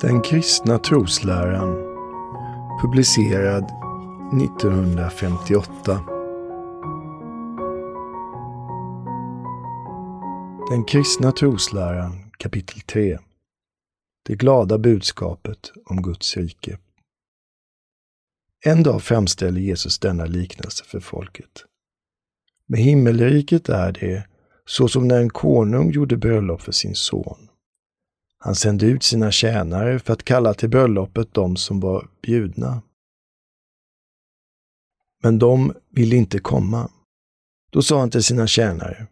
Den kristna trosläran publicerad 1958 Den kristna trosläran kapitel 3 Det glada budskapet om Guds rike En dag framställer Jesus denna liknelse för folket. Med himmelriket är det så som när en konung gjorde bröllop för sin son. Han sände ut sina tjänare för att kalla till bröllopet de som var bjudna. Men de ville inte komma. Då sa han till sina tjänare,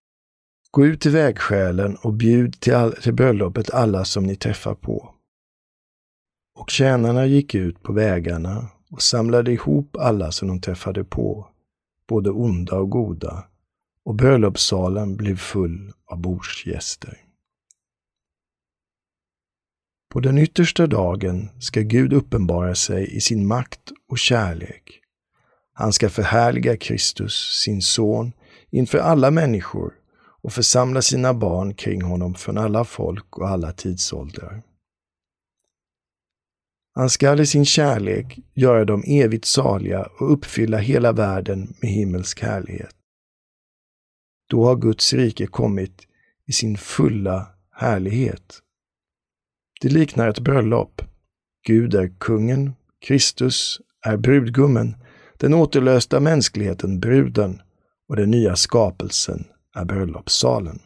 Gå ut till vägskälen och bjud till, all, till bröllopet alla som ni träffar på. Och tjänarna gick ut på vägarna och samlade ihop alla som de träffade på, både onda och goda, och bröllopssalen blev full av bordsgäster. På den yttersta dagen ska Gud uppenbara sig i sin makt och kärlek. Han ska förhärliga Kristus, sin son, inför alla människor och församla sina barn kring honom från alla folk och alla tidsåldrar. Han skall i sin kärlek göra dem evigt saliga och uppfylla hela världen med himmelsk härlighet. Då har Guds rike kommit i sin fulla härlighet. Det liknar ett bröllop. Gud är kungen, Kristus är brudgummen, den återlösta mänskligheten bruden och den nya skapelsen är bröllopssalen.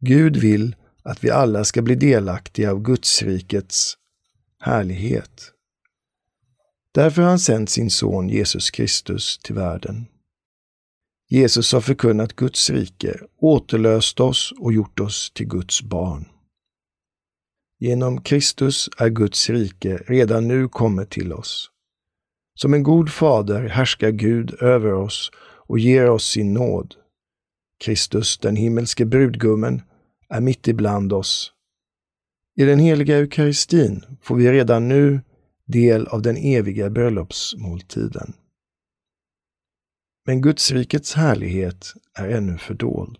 Gud vill att vi alla ska bli delaktiga av Gudsrikets härlighet. Därför har han sänt sin son Jesus Kristus till världen. Jesus har förkunnat Guds rike, återlöst oss och gjort oss till Guds barn. Genom Kristus är Guds rike redan nu kommet till oss. Som en god fader härskar Gud över oss och ger oss sin nåd. Kristus, den himmelske brudgummen, är mitt ibland oss. I den heliga eukaristin får vi redan nu del av den eviga bröllopsmåltiden. Men Guds rikets härlighet är ännu fördold.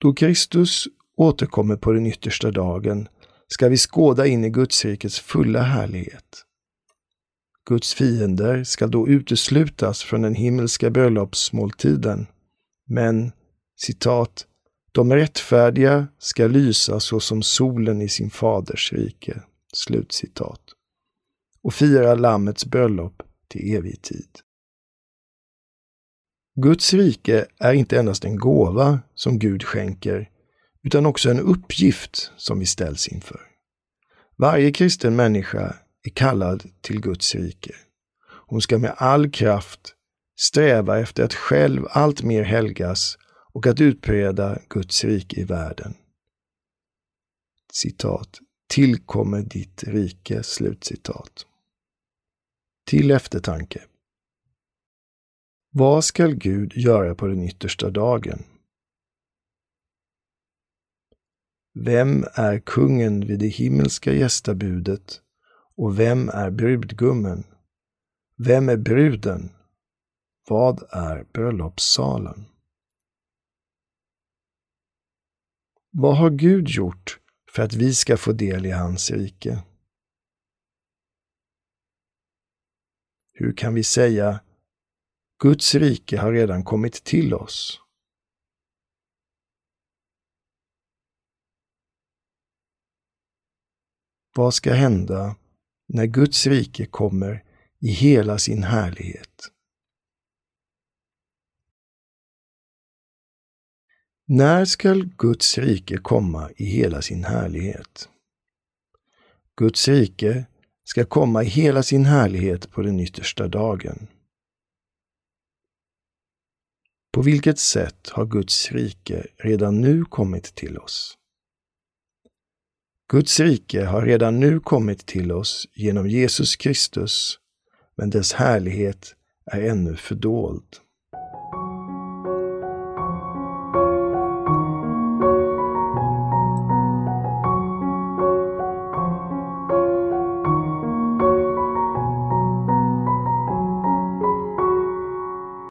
Då Kristus återkommer på den yttersta dagen ska vi skåda in i Gudsrikets fulla härlighet. Guds fiender ska då uteslutas från den himmelska bröllopsmåltiden. Men, citat, de rättfärdiga ska lysa så som solen i sin faders rike. Slutcitat. Och fira Lammets bröllop till evig tid. Guds rike är inte endast en gåva som Gud skänker, utan också en uppgift som vi ställs inför. Varje kristen människa är kallad till Guds rike. Hon ska med all kraft sträva efter att själv allt mer helgas och att utbreda Guds rike i världen. Citat. Tillkommer ditt rike. Slutcitat. Till eftertanke. Vad skall Gud göra på den yttersta dagen? Vem är kungen vid det himmelska gästabudet och vem är brudgummen? Vem är bruden? Vad är bröllopssalen? Vad har Gud gjort för att vi ska få del i hans rike? Hur kan vi säga Guds rike har redan kommit till oss? Vad ska hända när Guds rike kommer i hela sin härlighet? När skall Guds rike komma i hela sin härlighet? Guds rike ska komma i hela sin härlighet på den yttersta dagen. På vilket sätt har Guds rike redan nu kommit till oss? Guds rike har redan nu kommit till oss genom Jesus Kristus, men dess härlighet är ännu fördold.